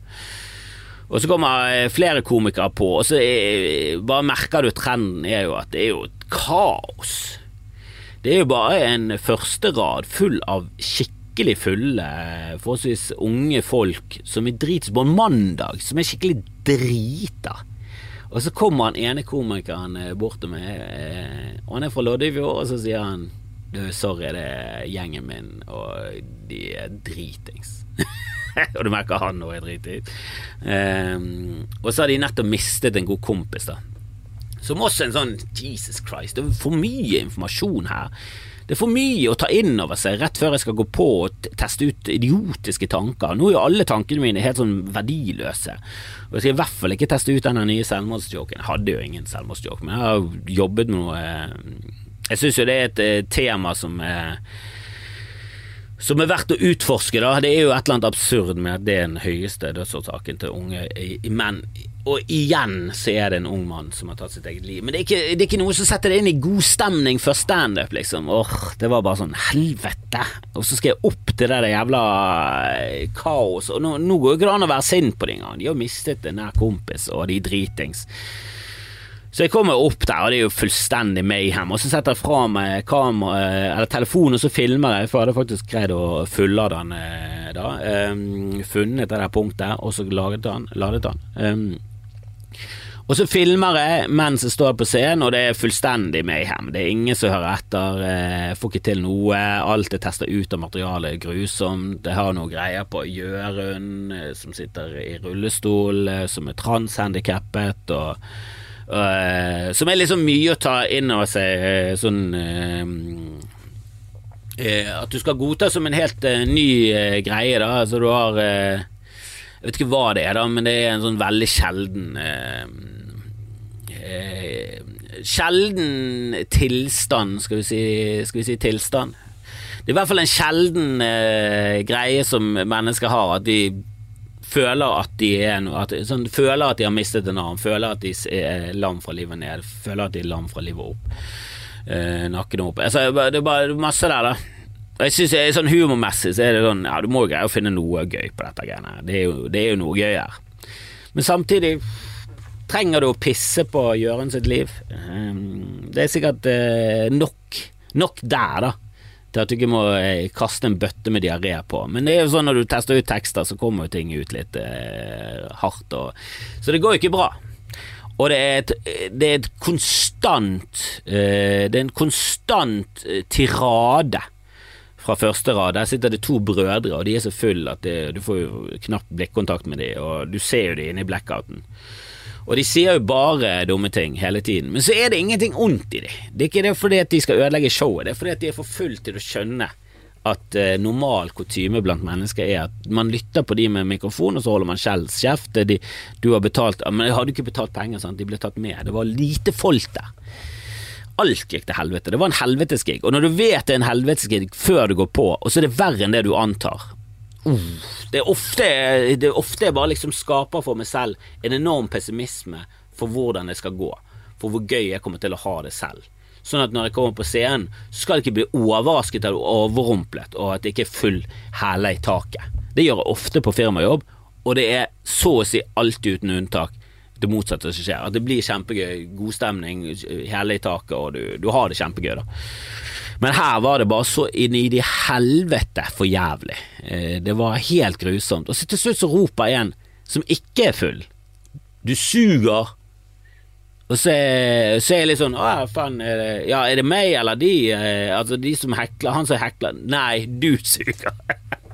Og så kommer eh, flere komikere på, og så er, bare merker du trenden er jo at det er jo et kaos det er jo bare en første rad full av skikkelig fulle, forholdsvis unge folk som er drits på en mandag, som er skikkelig drita. Og så kommer han ene komikeren eh, bort til meg, eh, og han er fra Loddefjord, og så sier han du, sorry, det er gjengen min, og de er dritings. og du merker han òg er dritings. Um, og så har de nettopp mistet en god kompis, da. Som også en sånn Jesus Christ, det er for mye informasjon her. Det er for mye å ta inn over seg rett før jeg skal gå på og teste ut idiotiske tanker. Nå er jo alle tankene mine helt sånn verdiløse. Og jeg skal i hvert fall ikke teste ut denne nye selvmordsjoken. Jeg hadde jo ingen selvmordsjoke, men jeg har jobbet med noe eh, Jeg syns jo det er et eh, tema som er som er verdt å utforske. da Det er jo et eller annet absurd med at det er den høyeste dødsårsaken til unge menn og igjen så er det en ung mann som har tatt sitt eget liv. Men det er ikke, det er ikke noe som setter det inn i god stemning før standup, liksom. Åh, det var bare sånn helvete. Og så skal jeg opp til det der jævla kaoset. kaos. Og nå, nå går det ikke an å være sint på de engang. De har mistet en nær kompis, og de dritings. Så jeg kommer opp der, og det er jo fullstendig mayhem. Og så setter jeg fra meg kamera, eh, eller telefonen, og så filmer jeg, for jeg hadde faktisk greid å fullade den eh, da. Um, funnet det der punktet, og så ladet den. Ladet den. Um, og så filmer jeg mens jeg står på scenen, og det er fullstendig mayhem. Det er ingen som hører etter, jeg får ikke til noe. Alt er testa ut av materialet er grusomt. Jeg har noe greier på Jørund, som sitter i rullestol, som er transhandikappet. og og som er liksom mye å ta inn over seg, sånn At du skal godta som en helt ny greie, da. Altså du har Jeg vet ikke hva det er, da, men det er en sånn veldig sjelden Sjelden tilstand, skal vi, si, skal vi si tilstand. Det er i hvert fall en sjelden greie som mennesker har, at de føler at de er noe at, sånn, Føler at de har mistet en arm, føler at de er lam fra livet ned, føler at de er lam fra livet opp. Eh, nakken opp. Altså, det er bare masse der, da. Jeg synes Sånn humormessig så er det sånn Ja, du må jo greie å finne noe gøy på dette greiene. Det det er jo noe gøy her. Men samtidig trenger du å pisse på Jørund sitt liv. Um, det er sikkert uh, nok, nok der, da til at du ikke må eh, kaste en bøtte med diaré på. Men det er jo sånn når du tester ut tekster, så kommer jo ting ut litt eh, hardt. Og, så det går jo ikke bra. Og det er et, det er et konstant eh, Det er en konstant eh, tirade fra første rad. Der sitter det to brødre, og de er så fulle at det, du får jo knapt blikkontakt med dem, og du ser jo dem inne i blackouten. Og de sier jo bare dumme ting hele tiden. Men så er det ingenting ondt i dem. Det er ikke det fordi at de skal ødelegge showet, det er fordi at de er for fulle til å skjønne at eh, normal kutyme blant mennesker er at man lytter på de med mikrofon, og så holder man skjells kjeft. du har betalt Men hadde ikke betalt penger, sant? de ble tatt med. Det var lite folk der. Alt gikk til helvete. Det var en helvetesgig. Og når du vet det er en helvetesgig før du går på, og så er det verre enn det du antar, det er ofte, det er ofte jeg bare liksom skaper for meg selv en enorm pessimisme for hvordan det skal gå, for hvor gøy jeg kommer til å ha det selv. Sånn at når jeg kommer på scenen, så skal jeg ikke bli overrasket eller overrumplet, og at det ikke er full hæle i taket. Det gjør jeg ofte på firmajobb, og det er så å si alltid uten unntak det motsatte som skjer. At det blir kjempegøy, god stemning, hele i taket, og du, du har det kjempegøy, da. Men her var det bare så inn i de helvete for jævlig. Eh, det var helt grusomt. Og så til slutt så roper en som ikke er full. Du suger. Og så så er jeg litt sånn Å, faen, er det, ja, er det meg eller de? Eh, altså, de som hekler. Han som hekler. Nei, du suger.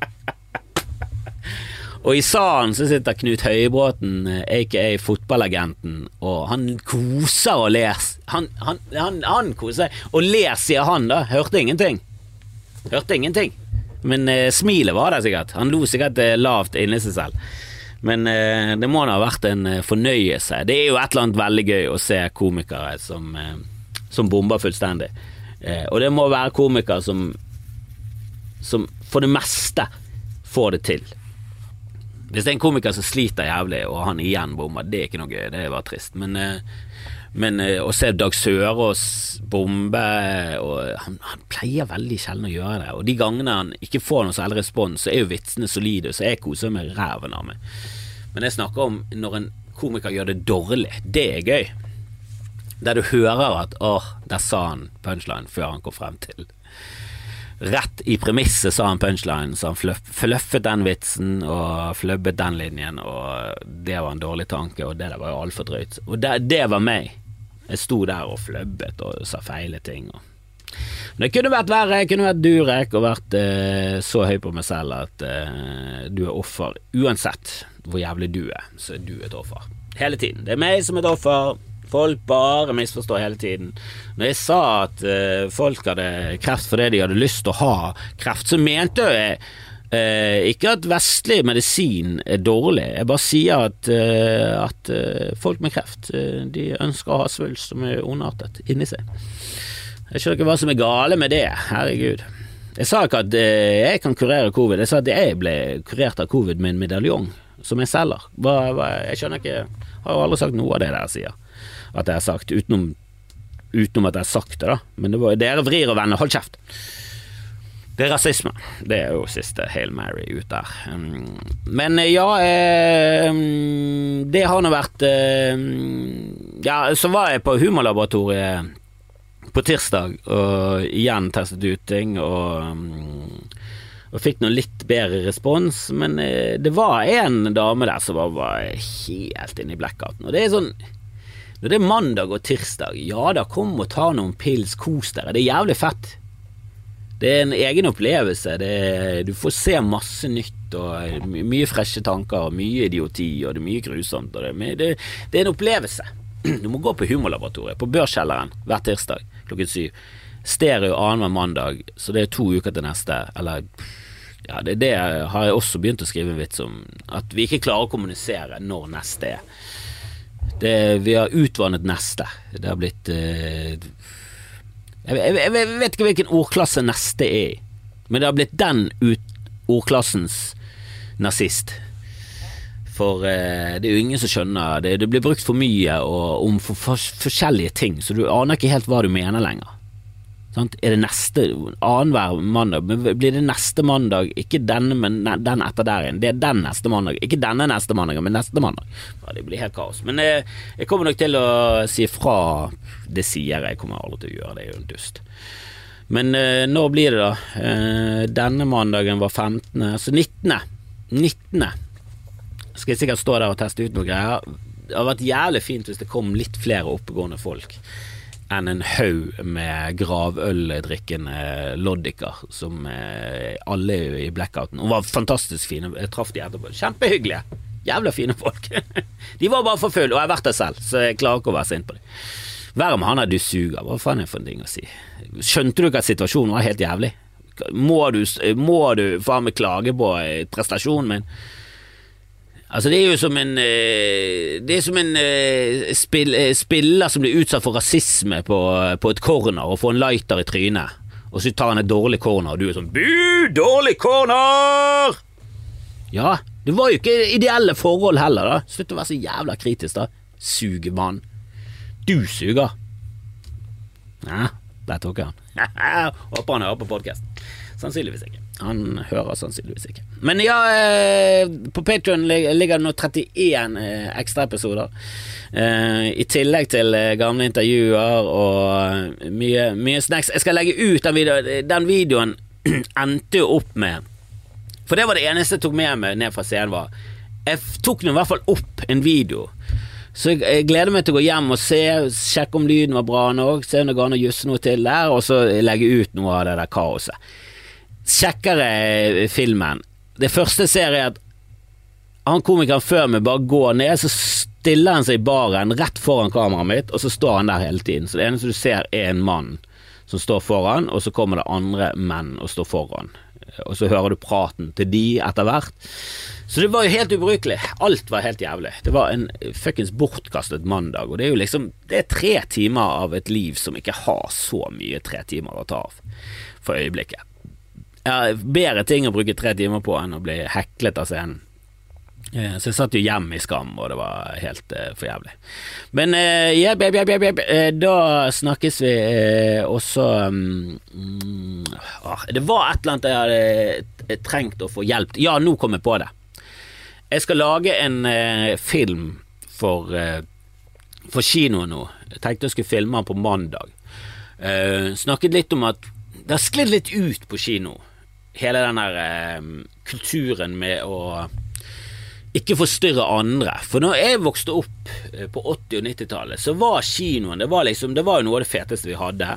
Og i salen så sitter Knut Høybråten, aka fotballagenten, og han koser og ler. Han, han, han, han koser og ler, sier han da. Hørte ingenting. Hørte ingenting. Men eh, smilet var der sikkert. Han lo sikkert eh, lavt inni seg selv. Men eh, det må da ha vært en eh, fornøyelse. Det er jo et eller annet veldig gøy å se komikere som, eh, som bomber fullstendig. Eh, og det må være komikere som, som for det meste får det til. Hvis det er en komiker som sliter jævlig, og han igjen bommer, det er ikke noe gøy. Det er bare trist. Men, eh, men eh, å se Dag Sørås bombe han, han, pleier veldig sjelden å gjøre det. Og de gangene han ikke får noe særlig respons, så er jo vitsene solide, så jeg koser meg ræven av meg. Men jeg snakker om når en komiker gjør det dårlig. Det er gøy. Der du hører at 'åh, der sa han punchline' før han kom frem til Rett i premisset sa han punchline, så han fløffet den vitsen og flubbet den linjen, og det var en dårlig tanke, og det der var jo altfor drøyt. Og det, det, var meg. Jeg sto der og flubbet og sa feile ting. Og. Det kunne vært verre, jeg kunne vært Durek og vært eh, så høy på meg selv at eh, du er offer. Uansett hvor jævlig du er, så er du et offer. Hele tiden. Det er meg som er et offer. Folk bare misforstår hele tiden. Når jeg sa at uh, folk hadde kreft fordi de hadde lyst til å ha kreft, så mente jeg uh, ikke at vestlig medisin er dårlig. Jeg bare sier at, uh, at folk med kreft de ønsker å ha svulst som er ondartet inni seg. Jeg skjønner ikke hva som er gale med det. Herregud. Jeg sa ikke at jeg kan kurere covid, jeg sa at jeg ble kurert av covid med en medaljong. som jeg selger. Hva, hva, jeg skjønner ikke Har jo aldri sagt noe av det dere sier at jeg har sagt, utenom, utenom at jeg har sagt det, da. Men det var, dere vrir og vender, hold kjeft. Det er rasisme. Det er jo siste Hail Mary ut der. Um, men eh, ja, eh, um, det har nå vært eh, Ja, så var jeg på Humorlaboratoriet på tirsdag og igjen testet ut ting og um, og fikk nå litt bedre respons, men det var en dame der som var helt inne i blackouten. Og det er sånn Når det er mandag og tirsdag, ja da, kom og ta noen pils, kos dere. Det er jævlig fett. Det er en egen opplevelse. Er, du får se masse nytt og mye freshe tanker, og mye idioti, og det er mye grusomt. Det, det, det, er en opplevelse. Du må gå på Humorlaboratoriet, på Børskjelleren, hver tirsdag klokken syv. Stereo annenhver mandag, så det er to uker til neste. Eller ja, det, det har jeg også begynt å skrive en vits om. At vi ikke klarer å kommunisere når neste er. Det, vi har utvannet neste. Det har blitt eh, jeg, jeg, jeg, vet ikke hvilken ordklasse neste er i, men det har blitt den ut, ordklassens nazist. For eh, det er jo ingen som skjønner det. Det blir brukt for mye og, om for, for, forskjellige ting, så du aner ikke helt hva du mener lenger. Sant? Er det neste annenhver mandag? Blir det neste mandag, ikke denne, men den etter der igjen? Det er den neste mandag, ikke denne neste mandag, men neste mandag. Ja, det blir helt kaos. Men jeg, eh, jeg kommer nok til å si fra. Det sier jeg, kommer aldri til å gjøre, det er jo en dust. Men eh, når blir det, da? Eh, denne mandagen var 15., så 19. 19. Skal jeg sikkert stå der og teste ut noe greier. Det hadde vært jævlig fint hvis det kom litt flere oppegående folk enn en haug med gravøldrikkende loddiker som eh, alle i blackouten. Og var fantastisk fine. Jeg traff de etterpå. Kjempehyggelige. Jævla fine folk. de var bare for fulle, og jeg har vært der selv, så jeg klarer ikke å være sint på dem. Verre med han der du suger. Hva faen er det for en ting å si? Skjønte du ikke at situasjonen var helt jævlig? Må du, må du faen meg klage på prestasjonen min? Altså Det er jo som en eh, Det er som en eh, spill, eh, spiller som blir utsatt for rasisme på, på, et corner og får en lighter i trynet, og så tar han et dårlig corner, og du er sånn Bu! Dårlig corner! Ja, det var jo ikke ideelle forhold heller, da. Slutt å være så jævla kritisk, da. Sugemann. Du suger. Ja, der tok han. Håper han hører på podkast. Sannsynligvis ikke. Han hører sannsynligvis ikke. Men ja, eh, på Patrion ligger det nå 31 eh, ekstraepisoder. Eh, I tillegg til gamle intervjuer og mye, mye snacks. Jeg skal legge ut den videoen. Den videoen endte jo opp med For det var det eneste jeg tok med meg ned fra scenen, var Jeg tok nå i hvert fall opp en video. Så jeg gleder meg til å gå hjem og se, sjekke om lyden var bra nok, se om det går an å jusse noe til der, og så legge ut noe av det der kaoset sjekker jeg filmen. Det første ser, jeg at han komikeren før meg bare går ned, så stiller han seg i baren rett foran kameraet mitt, og så står han der hele tiden. Så det eneste du ser, er en mann som står foran, og så kommer det andre menn og står foran. Og så hører du praten til de etter hvert. Så det var jo helt ubrukelig. Alt var helt jævlig. Det var en fuckings bortkastet mandag, og det er jo liksom Det er tre timer av et liv som ikke har så mye tre timer å ta av for øyeblikket. Har bedre ting å bruke tre timer på enn å bli heklet av scenen. Eh, så jeg satt jo hjemme i skam, og det var helt uh, for jævlig. Men uh, yeah, baby, baby, baby. Uh, da snakkes vi uh, også um, uh, Det var et eller annet jeg hadde trengt å få hjelp. Ja, nå kom jeg på det. Jeg skal lage en film for, for kino nå. Jeg tenkte jeg skulle filme den på mandag. snakket litt om at det har sklidd litt ut på kino hele den der eh, kulturen med å ikke forstyrre andre. For når jeg vokste opp eh, på 80- og 90-tallet, så var kinoen det var, liksom, det var jo noe av det feteste vi hadde.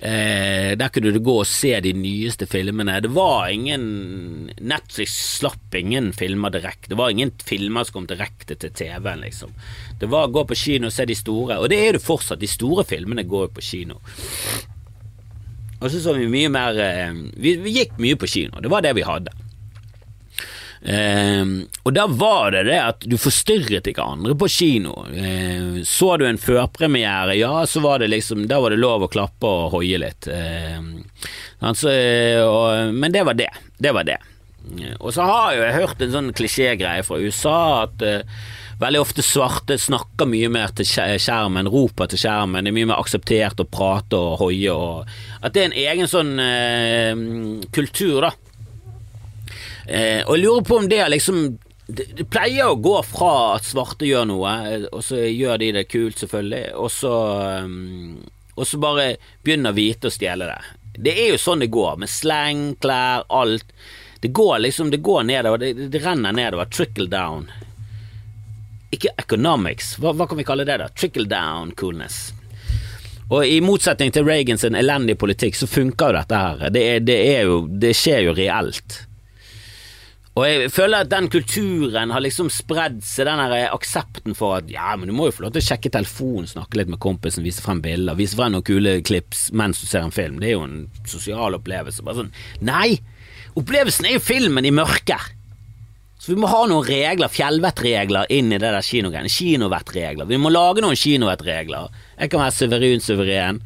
Eh, der kunne du gå og se de nyeste filmene. Det var ingen Netflix slapp ingen filmer direkte. Det var ingen filmer som kom direkte til TV-en, liksom. Det var å gå på kino og se de store, og det er det fortsatt. De store filmene går jo på kino. Og så så vi mye mer eh, vi, vi, gikk mye på kino. Det var det vi hadde. Eh, og da var det det at du forstyrret ikke andre på kino. Eh, så du en førpremiere, ja, så var det liksom Da var det lov å klappe og hoie litt. Eh, altså, og, men det var det. Det var det. Og så har jo jeg hørt en sånn klisjégreie fra USA at uh, veldig ofte svarte snakker mye mer til skjermen, roper til skjermen, det er mye mer akseptert å prate og hoie og At det er en egen sånn eh, kultur, da. Eh, og jeg lurer på om det er liksom det, pleier å gå fra at svarte gjør noe, og så gjør de det kult, selvfølgelig, og så, um, og så bare begynner hvite å stjele det. Det er jo sånn det går, med slang, klær, alt. Det går liksom, det går nedover, det, det renner nedover. Trickle down. Ikke economics, hva, hva, kan vi kalle det da? Trickle down coolness. Og i motsetning til Reagans elendige politikk, så funker jo dette her. Det, er, det, er jo, det skjer jo reelt. Og jeg føler at den kulturen har liksom spredd seg, den her aksepten for at ja, men du må jo få lov til å sjekke telefonen, snakke litt med kompisen, vise frem bilder, vise frem noen kule klips mens du ser en film. Det er jo en sosial opplevelse. Bare sånn Nei! Opplevelsen er jo filmen i mørket. Så vi må ha noen regler, fjellvettregler, inn i det der kinogreiene. Kinovettregler. Vi må lage noen kinovettregler. Jeg kan være suveren, suveren.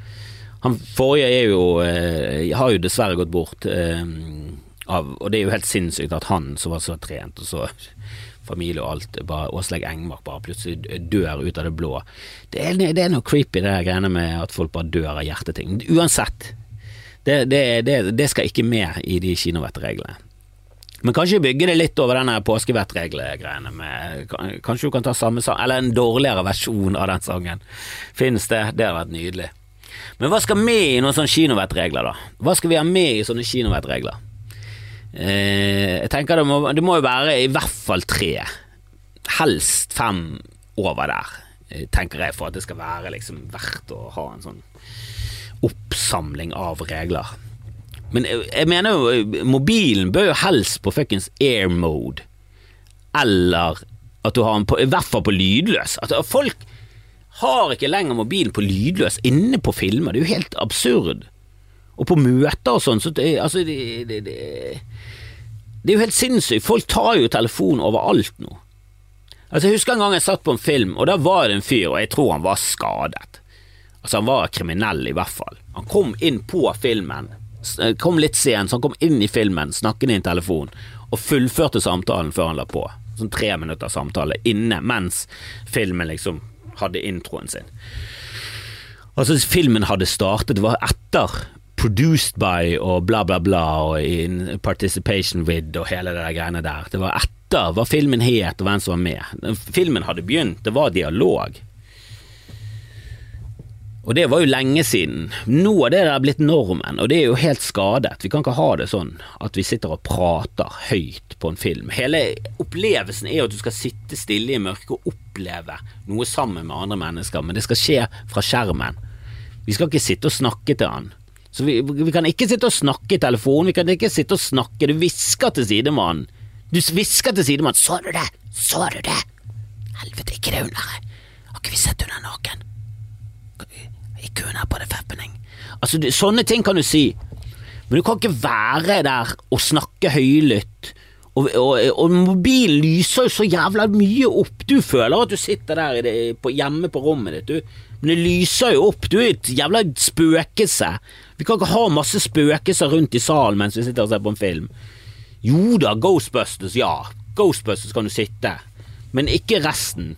Han forrige er jo eh, har jo dessverre gått bort. Eh, av, og det er jo helt sinnssykt at han som var så trent, og så familie og alt, bare Åsleik Engmark bare plutselig dør ut av det blå. Det er, det er noe creepy, det der greiene med at folk bare dør av hjerteting. Uansett, det, det, det, skal ikke med i de kinovettreglene. Men kanskje bygge det litt over denne påskevettreglegreiene. Kanskje du kan ta samme sang, eller en dårligere versjon av den sangen. Fins det? Det hadde vært nydelig. Men hva skal med i noen sånne kinovettregler, da? Hva skal vi ha med i sånne kinovettregler? Eh, jeg tenker det må, det må jo være i hvert fall tre. Helst fem over der, eh, tenker jeg, for at det skal være liksom verdt å ha en sånn oppsamling av regler. Men jeg mener jo, mobilen bør jo helst på fuckings air mode. Eller at du har den på, i hvert fall på lydløs. At folk har ikke lenger mobilen på lydløs inne på filmer. Det er jo helt absurd. Og på møter og sånn, så det, altså det, det, det, det er jo helt sinnssykt. Folk tar jo telefon overalt nå. Altså Jeg husker en gang jeg satt på en film, og da var det en fyr, og jeg tror han var skadet. Altså, han var kriminell, i hvert fall. Han kom inn på filmen, eh, kom litt sent, så han kom inn i filmen, snakket i en telefon, og fullførte samtalen før han la på. Sånn tre minutter samtale inne, mens filmen liksom hadde introen sin. Altså, filmen hadde startet, det var etter produced by og bla, bla, bla og in participation with og hele det der greiene der. Det var etter hva filmen het og hvem som var med. Filmen hadde begynt, det var dialog. Og det var jo lenge siden. Nå er det der blitt normen, og det er jo helt skadet. Vi kan ikke ha det sånn at vi sitter og prater høyt på en film. Hele opplevelsen er jo at du skal sitte stille i mørket og oppleve noe sammen med andre mennesker, men det skal skje fra skjermen. Vi skal ikke sitte og snakke til han. Så vi, vi kan ikke sitte og snakke i telefonen, vi kan ikke sitte og snakke, du hvisker til sidemannen. Du hvisker til sidemannen 'Så du det? Så du det?' Helvete, ikke det underet. Har ikke vi sett under er naken? Køen her på det feppening'. Altså, du, sånne ting kan du si, men du kan ikke være der og snakke høylytt. Og, og, og, mobilen lyser jo så jævla mye opp. Du føler at du sitter der det, på, hjemme på rommet ditt, du. Men det lyser jo opp. Du er et jævla spøkelse. Vi kan ikke ha masse spøkelser rundt i salen mens vi sitter og ser på en film. Jo da, Ghostbusters, ja. Ghostbusters kan du sitte, men ikke resten.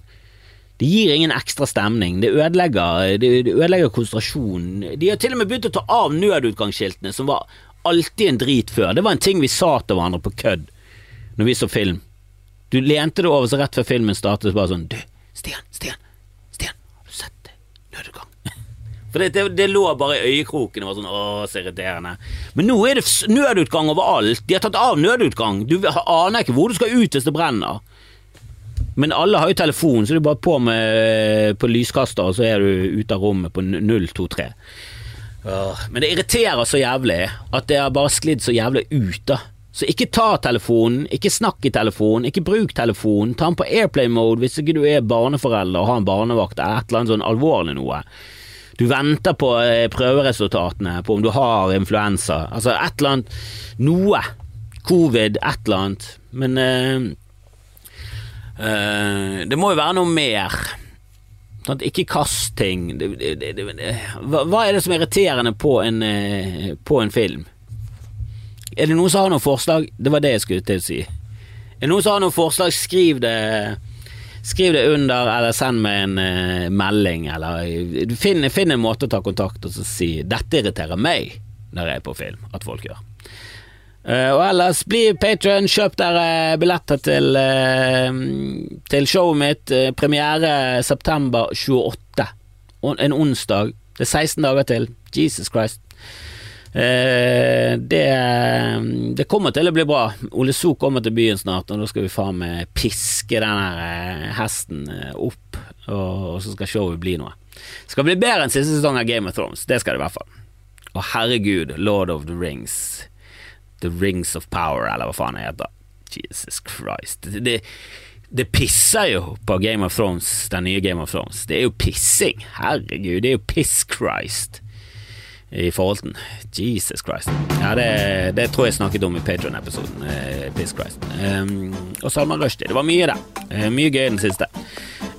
Det gir ingen ekstra stemning, det ødelegger, det, det ødelegger konsentrasjonen. De har til og med begynt å ta av nødutgangsskiltene, som var alltid en drit før. Det var en ting vi sa til hverandre på kødd når vi så film. Du lente deg over så rett før filmen startet, bare sånn Du, Stian, Stian, Stian, har du sett nødutgang? For det, det, det, lå bare i øyekroken og var sånn åh, så irriterende. Men nå er det nødutgang overalt. De har tatt av nødutgang. Du aner ikke hvor du skal ut hvis det brenner. Men alle har jo telefon, så du er bare på med på lyskaster, og så er du ute av rommet på 023. Men det irriterer så jævlig at det har bare sklidd så jævlig ut, da. Så ikke ta telefonen, ikke snakk i telefonen, ikke bruk telefonen. Ta den på airplay mode hvis ikke du er barneforelder og har en barnevakt eller et eller annet sånn alvorlig noe. Du venter på eh, prøveresultatene, på om du har influensa. Altså et eller annet Noe. Covid, et eller annet. Men eh, det må jo være noe mer. Sånn, ikke kast ting. Hva, er det som er irriterende på en, uh, på en film? Er det noen som har noen forslag? Det var det jeg skulle til å si. Er det noen som har noen forslag, skriv det. Skriv det under, eller send meg en uh, melding, eller finn, finn, en måte å ta kontakt og si 'dette irriterer meg' når jeg er på film, at folk gjør. Uh, og ellers, bli patron, kjøp dere billetter til, uh, til showet mitt. premiere september 28. En onsdag. Det er 16 dager til. Jesus Christ. Eh, det, det, kommer til å bli bra. Ole So kommer til byen snart, og da skal vi faen meg piske den eh, hesten eh, opp, og, og, så skal showet bli noe. Det skal bli bedre enn siste sesong av Game of Thrones, det skal det i hvert fall. Og herregud, Lord of the Rings. The Rings of Power, eller hva faen det heter. Jesus Christ. Det, det pisser jo på Game of Thrones, den nye Game of Thrones. Det er jo pissing. Herregud, det er jo piss-Christ i forhold til Jesus Christ. Ja, det, det tror jeg snakket om i Patron-episoden. Eh, Piss Christ. Um, og Salman Rushdie. Det var mye der. Uh, mye gøy den siste.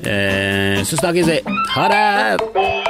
Uh, så snakkes vi. Ha det!